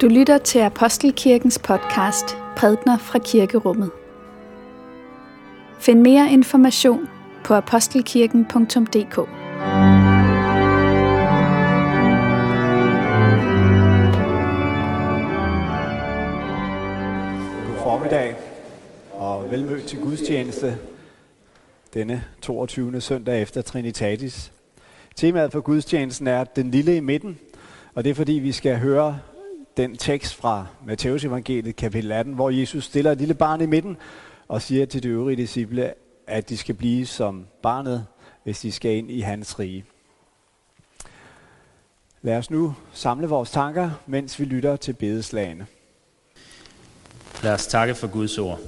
Du lytter til Apostelkirkens podcast Prædner fra Kirkerummet. Find mere information på apostelkirken.dk. God formiddag og velmødt til gudstjeneste denne 22. søndag efter Trinitatis. Temaet for gudstjenesten er den lille i midten, og det er fordi vi skal høre den tekst fra Matteus evangeliet kapitel 18, hvor Jesus stiller et lille barn i midten og siger til de øvrige disciple, at de skal blive som barnet, hvis de skal ind i hans rige. Lad os nu samle vores tanker, mens vi lytter til bedeslagene. Lad os takke for Guds ord.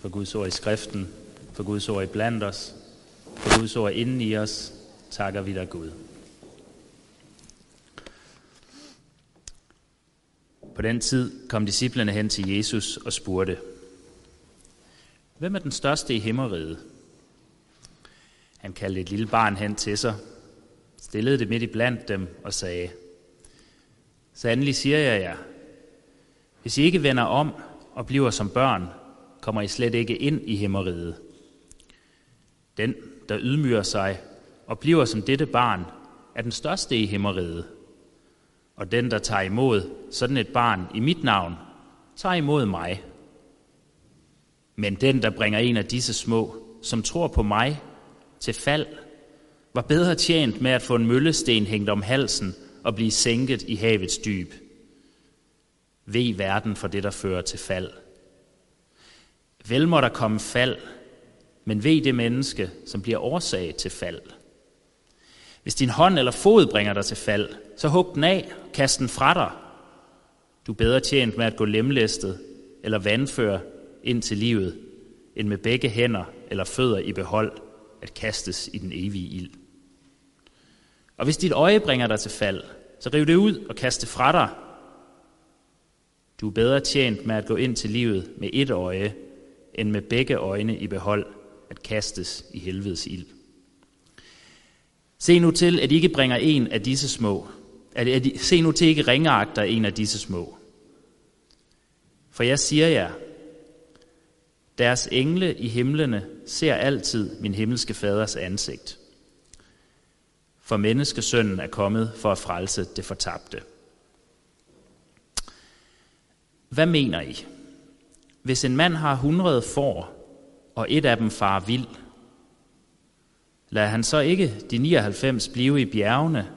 For Guds ord i skriften, for Guds ord i blandt os, for Guds ord inden i os, takker vi dig Gud. På den tid kom disciplene hen til Jesus og spurgte, Hvem er den største i himmeriget? Han kaldte et lille barn hen til sig, stillede det midt i blandt dem og sagde, Sandelig siger jeg jer, hvis I ikke vender om og bliver som børn, kommer I slet ikke ind i himmeriget. Den, der ydmyger sig og bliver som dette barn, er den største i himmeriget. Og den, der tager imod sådan et barn i mit navn, tager imod mig. Men den, der bringer en af disse små, som tror på mig, til fald, var bedre tjent med at få en møllesten hængt om halsen og blive sænket i havets dyb. Ved verden for det, der fører til fald. Vel må der komme fald, men ved det menneske, som bliver årsag til fald. Hvis din hånd eller fod bringer dig til fald, så hug den af, kast den fra dig. Du er bedre tjent med at gå lemlæstet eller vandføre ind til livet, end med begge hænder eller fødder i behold at kastes i den evige ild. Og hvis dit øje bringer dig til fald, så riv det ud og kast det fra dig. Du er bedre tjent med at gå ind til livet med et øje, end med begge øjne i behold at kastes i helvedes ild. Se nu til, at I ikke bringer en af disse små. At, at I, se nu til, at I ikke ringeagter en af disse små. For jeg siger jer, deres engle i himlene ser altid min himmelske faders ansigt. For menneskesønnen er kommet for at frelse det fortabte. Hvad mener I? Hvis en mand har hundrede får, og et af dem far vild, Lad han så ikke de 99 blive i bjergene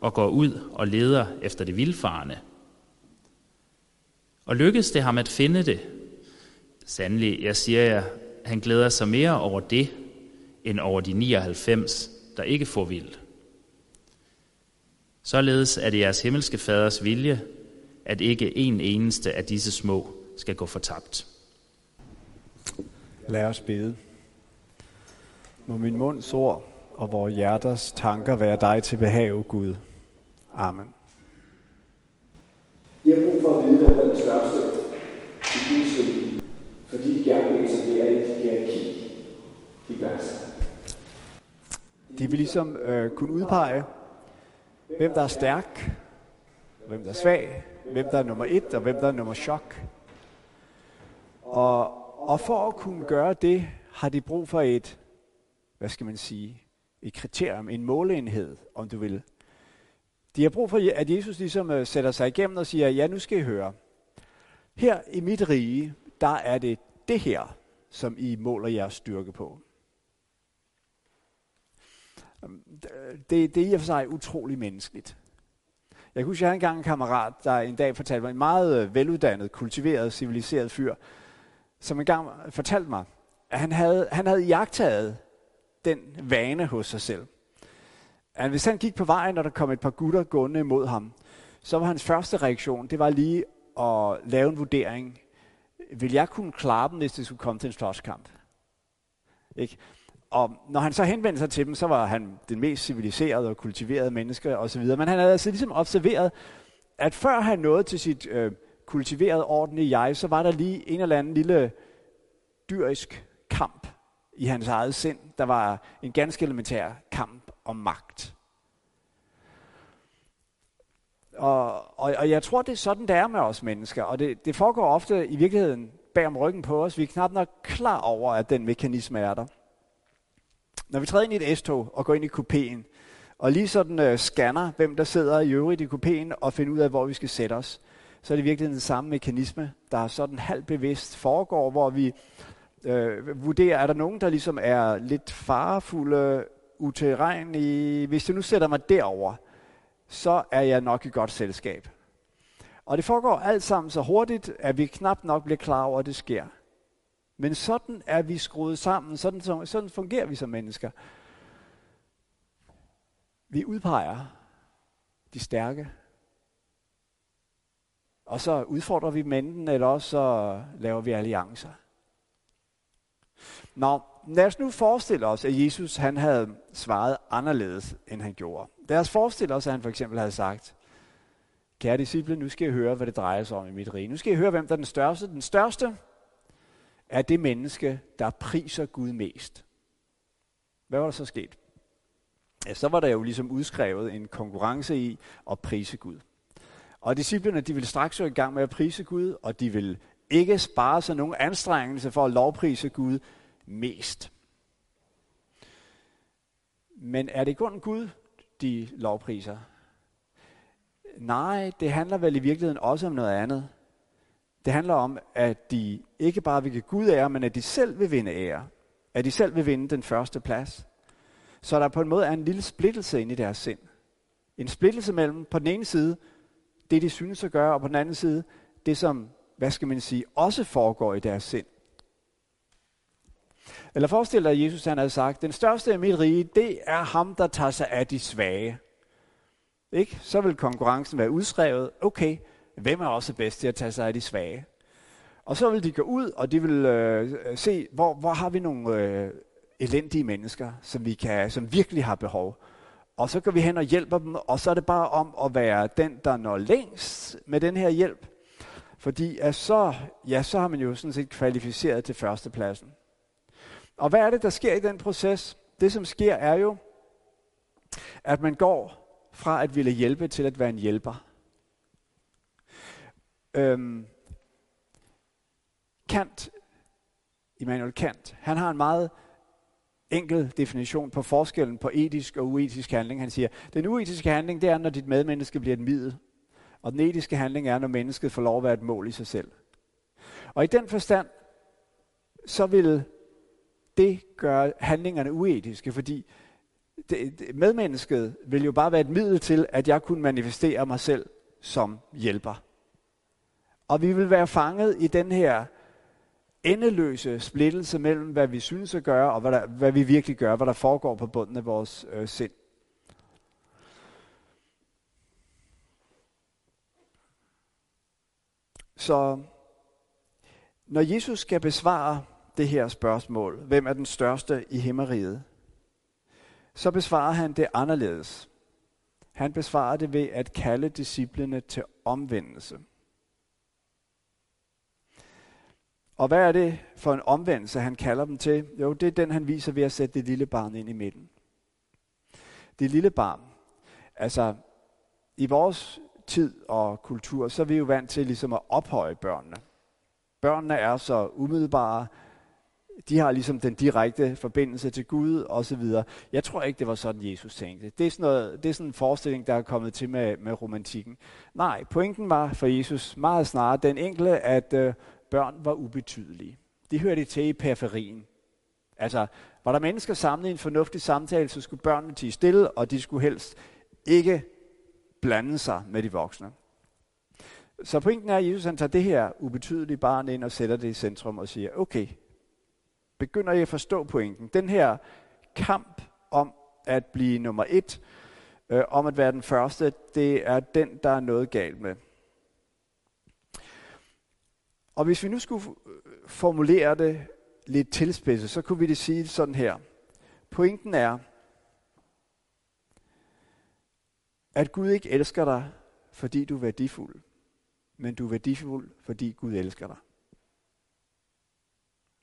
og går ud og leder efter det vildfarende. Og lykkes det ham at finde det? Sandelig, jeg siger jer, han glæder sig mere over det, end over de 99, der ikke får vild. Således er det jeres himmelske faders vilje, at ikke en eneste af disse små skal gå fortabt. Lad os bede. Må min munds ord og vores hjerters tanker være dig til behag, Gud. Amen. Vi har brug for at vide, hvad den største i Guds rige, fordi de gerne vil etablere et hierarki i verden. De vil ligesom øh, kunne udpege, hvem der er stærk, hvem der er svag, hvem der er nummer et, og hvem der er nummer chok. Og, og for at kunne gøre det, har de brug for et hvad skal man sige, et kriterium, en måleenhed, om du vil. De har brug for, at Jesus ligesom øh, sætter sig igennem og siger, ja, nu skal I høre. Her i mit rige, der er det det her, som I måler jeres styrke på. Øhm, det, det er i og for sig utrolig menneskeligt. Jeg kan huske, jeg havde engang en kammerat, der en dag fortalte mig, en meget øh, veluddannet, kultiveret, civiliseret fyr, som engang fortalte mig, at han havde, han havde jagtaget den vane hos sig selv. At hvis han gik på vejen, og der kom et par gutter gående imod ham, så var hans første reaktion, det var lige at lave en vurdering. Vil jeg kunne klare dem, hvis det skulle komme til en slåskamp? Ikke? Og når han så henvendte sig til dem, så var han den mest civiliserede og kultiverede menneske osv. Men han havde altså ligesom observeret, at før han nåede til sit øh, kultiverede, ordentlige jeg, så var der lige en eller anden lille dyrisk i hans eget sind. Der var en ganske elementær kamp om magt. Og, og, og jeg tror, det er sådan, det er med os mennesker. Og det, det foregår ofte i virkeligheden bag om ryggen på os. Vi er knap nok klar over, at den mekanisme er der. Når vi træder ind i et S-tog og går ind i kupéen, og lige sådan øh, scanner, hvem der sidder i øvrigt i kupéen, og finder ud af, hvor vi skal sætte os, så er det virkelig den samme mekanisme, der sådan halvbevidst foregår, hvor vi øh, vurdere, er der nogen, der ligesom er lidt farefulde, utilregnelige. Hvis du nu sætter mig derover, så er jeg nok i godt selskab. Og det foregår alt sammen så hurtigt, at vi knap nok bliver klar over, at det sker. Men sådan er vi skruet sammen, sådan, sådan fungerer vi som mennesker. Vi udpeger de stærke, og så udfordrer vi mændene, eller også så laver vi alliancer. Nå, lad os nu forestille os, at Jesus han havde svaret anderledes, end han gjorde. Lad os forestille os, at han for eksempel havde sagt, kære disciple, nu skal I høre, hvad det drejer sig om i mit rige. Nu skal I høre, hvem der er den største. Den største er det menneske, der priser Gud mest. Hvad var der så sket? Ja, så var der jo ligesom udskrevet en konkurrence i at prise Gud. Og disciplerne, de ville straks gå i gang med at prise Gud, og de ville ikke spare sig nogen anstrengelse for at lovprise Gud mest. Men er det kun Gud, de lovpriser? Nej, det handler vel i virkeligheden også om noget andet. Det handler om, at de ikke bare vil give Gud ære, men at de selv vil vinde ære. At de selv vil vinde den første plads. Så der på en måde er en lille splittelse ind i deres sind. En splittelse mellem på den ene side det, de synes at gøre, og på den anden side det, som, hvad skal man sige, også foregår i deres sind. Eller forestil dig, at Jesus han havde sagt, den største i mit rige, det er ham, der tager sig af de svage. Ikke? Så vil konkurrencen være udskrevet. Okay, hvem er også bedst til at tage sig af de svage? Og så vil de gå ud, og de vil øh, se, hvor, hvor har vi nogle øh, elendige mennesker, som, vi kan, som virkelig har behov. Og så går vi hen og hjælper dem, og så er det bare om at være den, der når længst med den her hjælp. Fordi at så, ja, så har man jo sådan set kvalificeret til førstepladsen. Og hvad er det, der sker i den proces? Det, som sker, er jo, at man går fra at ville hjælpe til at være en hjælper. Øhm, Kant, Immanuel Kant, han har en meget enkel definition på forskellen på etisk og uetisk handling. Han siger, den uetiske handling, det er, når dit medmenneske bliver et middel. Og den etiske handling er, når mennesket får lov at være et mål i sig selv. Og i den forstand, så vil det gør handlingerne uetiske, fordi det, det, medmennesket vil jo bare være et middel til, at jeg kunne manifestere mig selv som hjælper. Og vi vil være fanget i den her endeløse splittelse mellem, hvad vi synes at gøre, og hvad, der, hvad vi virkelig gør, hvad der foregår på bunden af vores øh, sind. Så når Jesus skal besvare det her spørgsmål, hvem er den største i himmeriget, så besvarer han det anderledes. Han besvarer det ved at kalde disciplene til omvendelse. Og hvad er det for en omvendelse, han kalder dem til? Jo, det er den, han viser ved at sætte det lille barn ind i midten. Det lille barn. Altså, i vores tid og kultur, så er vi jo vant til ligesom at ophøje børnene. Børnene er så umiddelbare, de har ligesom den direkte forbindelse til Gud og så videre. Jeg tror ikke, det var sådan, Jesus tænkte. Det er sådan, noget, det er sådan en forestilling, der er kommet til med, med romantikken. Nej, pointen var for Jesus meget snarere den enkle, at øh, børn var ubetydelige. De hørte til i periferien. Altså, var der mennesker samlet i en fornuftig samtale, så skulle børnene tige stille, og de skulle helst ikke blande sig med de voksne. Så pointen er, at Jesus han tager det her ubetydelige barn ind og sætter det i centrum og siger, okay, begynder I at forstå pointen? Den her kamp om at blive nummer et, øh, om at være den første, det er den, der er noget galt med. Og hvis vi nu skulle formulere det lidt tilspidset, så kunne vi det sige sådan her. Pointen er, at Gud ikke elsker dig, fordi du er værdifuld, men du er værdifuld, fordi Gud elsker dig.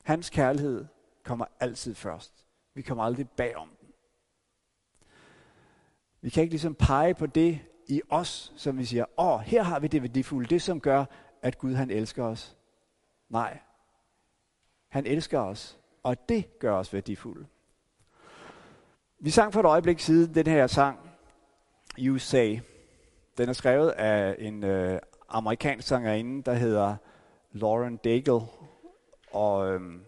Hans kærlighed kommer altid først. Vi kommer aldrig bagom den. Vi kan ikke ligesom pege på det i os, som vi siger, åh, her har vi det værdifulde, det som gør, at Gud han elsker os. Nej, han elsker os, og det gør os værdifulde. Vi sang for et øjeblik siden den her sang, You Say. Den er skrevet af en øh, amerikansk sangerinde, der hedder Lauren Daigle. Og øhm,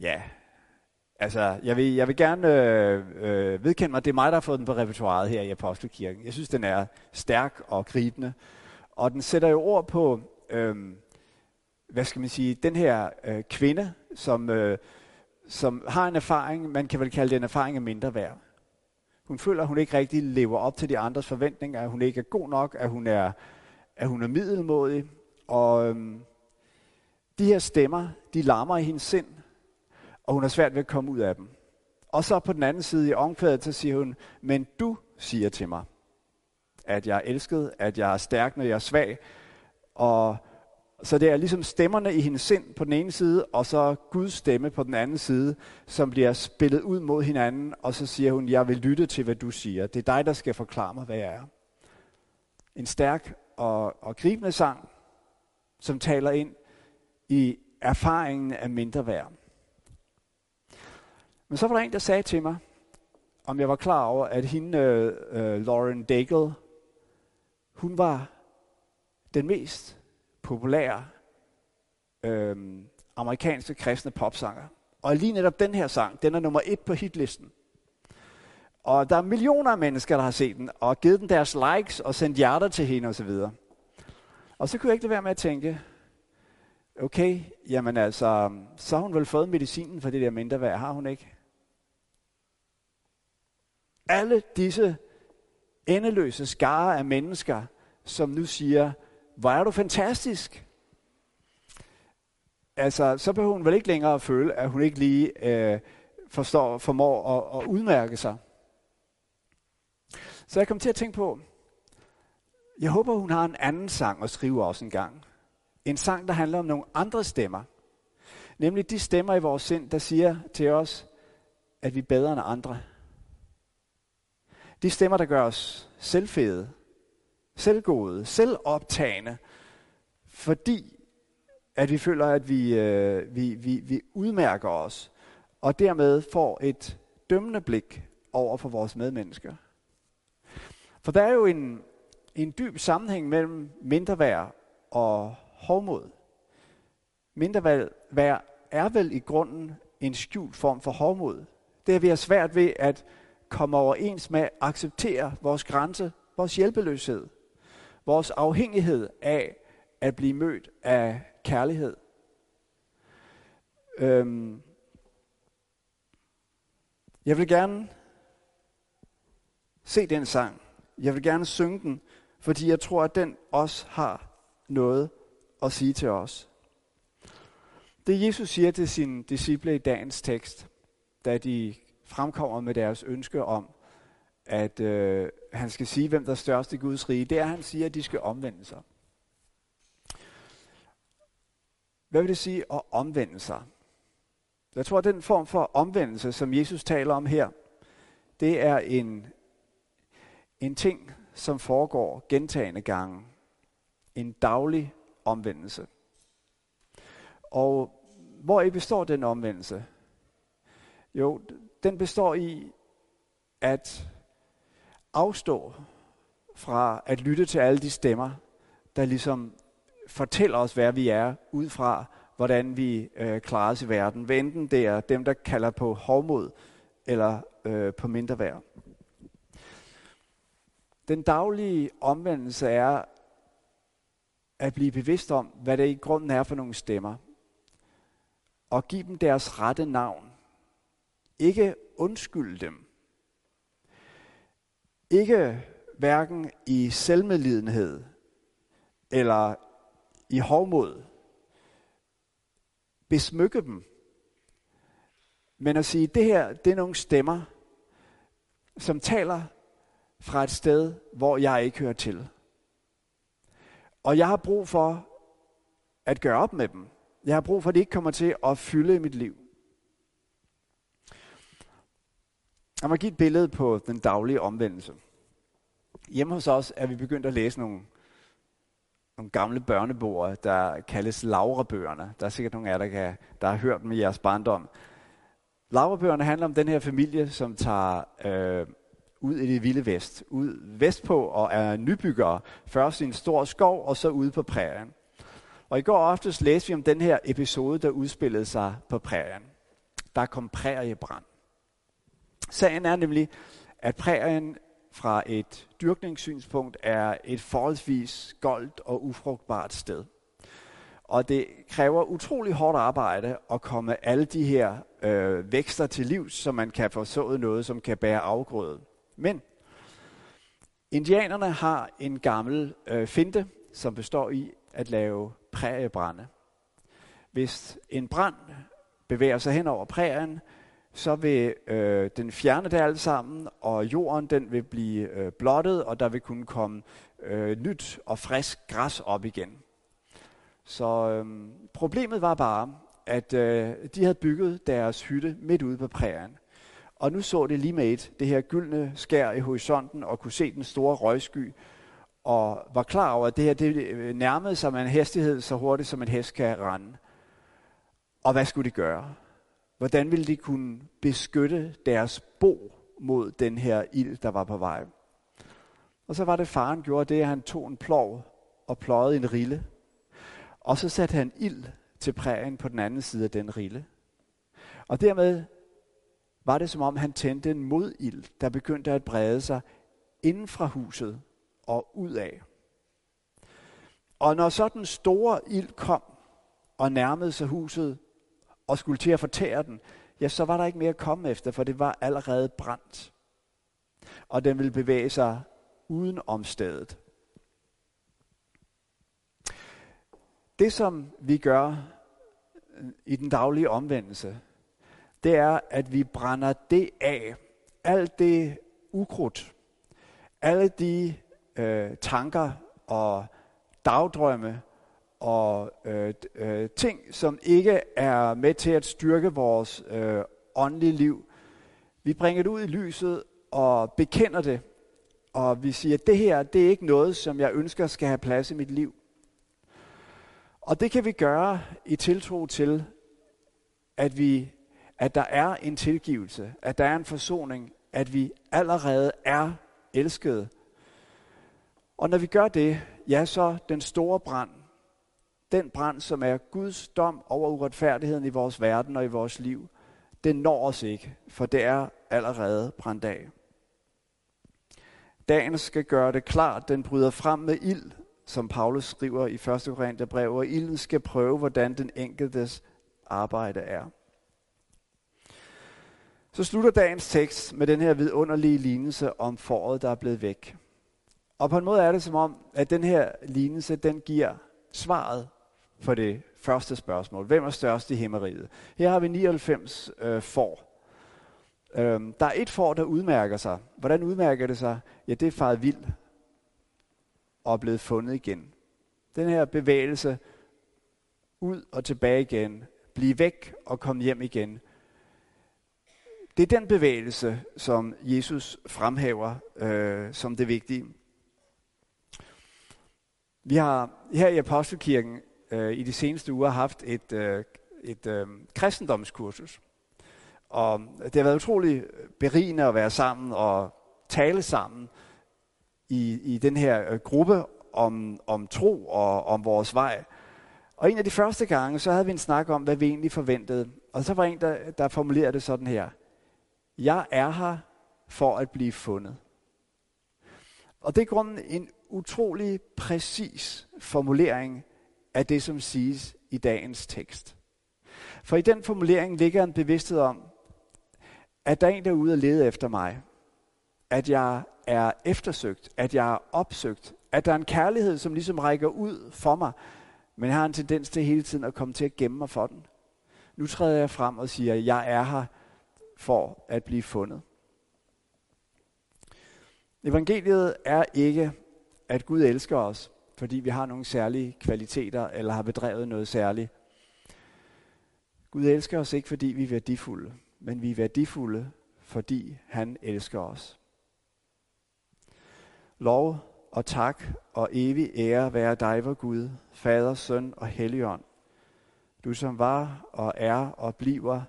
ja, altså, jeg vil, jeg vil gerne øh, øh, vedkende mig, at det er mig, der har fået den på repertoireet her i Apostelkirken. Jeg synes, den er stærk og gribende. Og den sætter jo ord på, øh, hvad skal man sige, den her øh, kvinde, som, øh, som har en erfaring, man kan vel kalde det en erfaring af mindre værd. Hun føler, at hun ikke rigtig lever op til de andres forventninger, at hun ikke er god nok, at hun er, at hun er middelmodig. Og øhm, de her stemmer, de larmer i hendes sind, og hun har svært ved at komme ud af dem. Og så på den anden side i omkvædet, så siger hun, men du siger til mig, at jeg er elsket, at jeg er stærk, når jeg er svag. Og så det er ligesom stemmerne i hendes sind på den ene side, og så Guds stemme på den anden side, som bliver spillet ud mod hinanden, og så siger hun, jeg vil lytte til, hvad du siger. Det er dig, der skal forklare mig, hvad jeg er. En stærk og, og gribende sang, som taler ind i erfaringen af mindre værd. Men så var der en, der sagde til mig, om jeg var klar over, at hende, uh, Lauren Daigle, hun var den mest populære øhm, amerikanske kristne popsanger. Og lige netop den her sang, den er nummer et på hitlisten. Og der er millioner af mennesker, der har set den, og givet den deres likes og sendt hjerter til hende osv. Og så kunne jeg ikke lade være med at tænke, okay, jamen altså, så har hun vel fået medicinen for det der mindre værd, har hun ikke? Alle disse endeløse skare af mennesker, som nu siger, hvor er du fantastisk. Altså, så behøver hun vel ikke længere at føle, at hun ikke lige øh, forstår, formår at, at udmærke sig. Så jeg kom til at tænke på, jeg håber, hun har en anden sang at skrive også en gang. En sang, der handler om nogle andre stemmer. Nemlig de stemmer i vores sind, der siger til os, at vi er bedre end andre. De stemmer, der gør os selvfede, selvgode, selvoptagende, fordi at vi føler, at vi, øh, vi, vi, vi udmærker os, og dermed får et dømmende blik over for vores medmennesker. For der er jo en, en dyb sammenhæng mellem mindreværd og hovmod. vær er vel i grunden en skjult form for hovmod. Det er, vi har svært ved at komme overens med at acceptere vores grænse, vores hjælpeløshed vores afhængighed af at blive mødt af kærlighed. Øhm, jeg vil gerne se den sang. Jeg vil gerne synge den, fordi jeg tror, at den også har noget at sige til os. Det Jesus siger til sine disciple i dagens tekst, da de fremkommer med deres ønske om at øh, han skal sige, hvem der er størst i Guds rige, det er, at han siger, at de skal omvende sig. Hvad vil det sige at omvende sig? Jeg tror, at den form for omvendelse, som Jesus taler om her, det er en, en ting, som foregår gentagende gange. En daglig omvendelse. Og hvor i består den omvendelse? Jo, den består i, at afstå fra at lytte til alle de stemmer, der ligesom fortæller os, hvad vi er, ud fra hvordan vi øh, klarer os i verden. Hvad enten det er dem, der kalder på hovmod, eller øh, på mindre værd. Den daglige omvendelse er at blive bevidst om, hvad det i grunden er for nogle stemmer. Og give dem deres rette navn. Ikke undskylde dem. Ikke hverken i selvmedlidenhed eller i hovmod. Besmykke dem. Men at sige, det her, det er nogle stemmer, som taler fra et sted, hvor jeg ikke hører til. Og jeg har brug for at gøre op med dem. Jeg har brug for, at de ikke kommer til at fylde mit liv. Jeg må give et billede på den daglige omvendelse. Hjemme hos os er vi begyndt at læse nogle, nogle gamle børnebøger, der kaldes Laura-bøgerne. Der er sikkert nogle af jer, der, kan, der har hørt dem i jeres barndom. Laura-bøgerne handler om den her familie, som tager øh, ud i det vilde vest. Ud vestpå og er nybyggere. Først i en stor skov, og så ude på prærien. Og i går aftes læste vi om den her episode, der udspillede sig på prærien. Der kom præriebrand. Sagen er nemlig, at prærien fra et dyrkningssynspunkt er et forholdsvis goldt og ufrugtbart sted. Og det kræver utrolig hårdt arbejde at komme alle de her øh, vækster til liv, så man kan få sået noget, som kan bære afgrøde. Men indianerne har en gammel øh, finte, som består i at lave præriebrænde. Hvis en brand bevæger sig hen over prærien, så vil øh, den fjerne det alt sammen, og jorden den vil blive øh, blottet, og der vil kunne komme øh, nyt og frisk græs op igen. Så øh, problemet var bare, at øh, de havde bygget deres hytte midt ude på prærien. Og nu så det lige med et, det her gyldne skær i horisonten, og kunne se den store røgsky, og var klar over, at det her det øh, nærmede sig med en hastighed så hurtigt, som en hest kan rende. Og hvad skulle de gøre? Hvordan ville de kunne beskytte deres bo mod den her ild, der var på vej? Og så var det, faren gjorde det, at han tog en plov og pløjede en rille. Og så satte han ild til prærien på den anden side af den rille. Og dermed var det som om han tændte en modild, der begyndte at brede sig inden fra huset og ud af. Og når så den store ild kom og nærmede sig huset og skulle til at fortære den, ja, så var der ikke mere at komme efter, for det var allerede brændt. Og den ville bevæge sig uden om stedet. Det, som vi gør i den daglige omvendelse, det er, at vi brænder det af. Alt det ukrudt, alle de øh, tanker og dagdrømme og øh, øh, ting, som ikke er med til at styrke vores øh, åndelige liv. Vi bringer det ud i lyset og bekender det, og vi siger, at det her, det er ikke noget, som jeg ønsker skal have plads i mit liv. Og det kan vi gøre i tiltro til, at, vi, at der er en tilgivelse, at der er en forsoning, at vi allerede er elskede. Og når vi gør det, ja, så den store brand, den brand, som er Guds dom over uretfærdigheden i vores verden og i vores liv, den når os ikke, for det er allerede brændt af. Dagen skal gøre det klart, den bryder frem med ild, som Paulus skriver i 1. Korintherbrev, og ilden skal prøve, hvordan den enkeltes arbejde er. Så slutter dagens tekst med den her vidunderlige lignelse om foråret, der er blevet væk. Og på en måde er det som om, at den her lignelse, den giver svaret på det første spørgsmål. Hvem er størst i himmeriget? Her har vi 99 øh, får. Øhm, der er et får, der udmærker sig. Hvordan udmærker det sig? Ja, det er faret vild og er blevet fundet igen. Den her bevægelse ud og tilbage igen, blive væk og komme hjem igen. Det er den bevægelse, som Jesus fremhæver øh, som det vigtige. Vi har her i Apostelkirken øh, i de seneste uger haft et, øh, et øh, kristendomskursus. Og det har været utrolig berigende at være sammen og tale sammen i, i den her øh, gruppe om, om tro og om vores vej. Og en af de første gange, så havde vi en snak om, hvad vi egentlig forventede. Og så var en, der, der formulerede det sådan her. Jeg er her for at blive fundet. Og det er grunden en utrolig præcis formulering af det, som siges i dagens tekst. For i den formulering ligger en bevidsthed om, at der er en, der er ude og lede efter mig. At jeg er eftersøgt, at jeg er opsøgt, at der er en kærlighed, som ligesom rækker ud for mig, men jeg har en tendens til hele tiden at komme til at gemme mig for den. Nu træder jeg frem og siger, at jeg er her for at blive fundet. Evangeliet er ikke, at Gud elsker os, fordi vi har nogle særlige kvaliteter eller har bedrevet noget særligt. Gud elsker os ikke, fordi vi er værdifulde, men vi er værdifulde, fordi han elsker os. Lov og tak og evig ære være dig, vor Gud, Fader, Søn og Helligånd. Du som var og er og bliver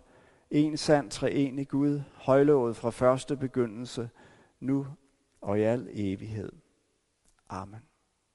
en sand treenig Gud, højlovet fra første begyndelse, nu og i al evighed. Amen.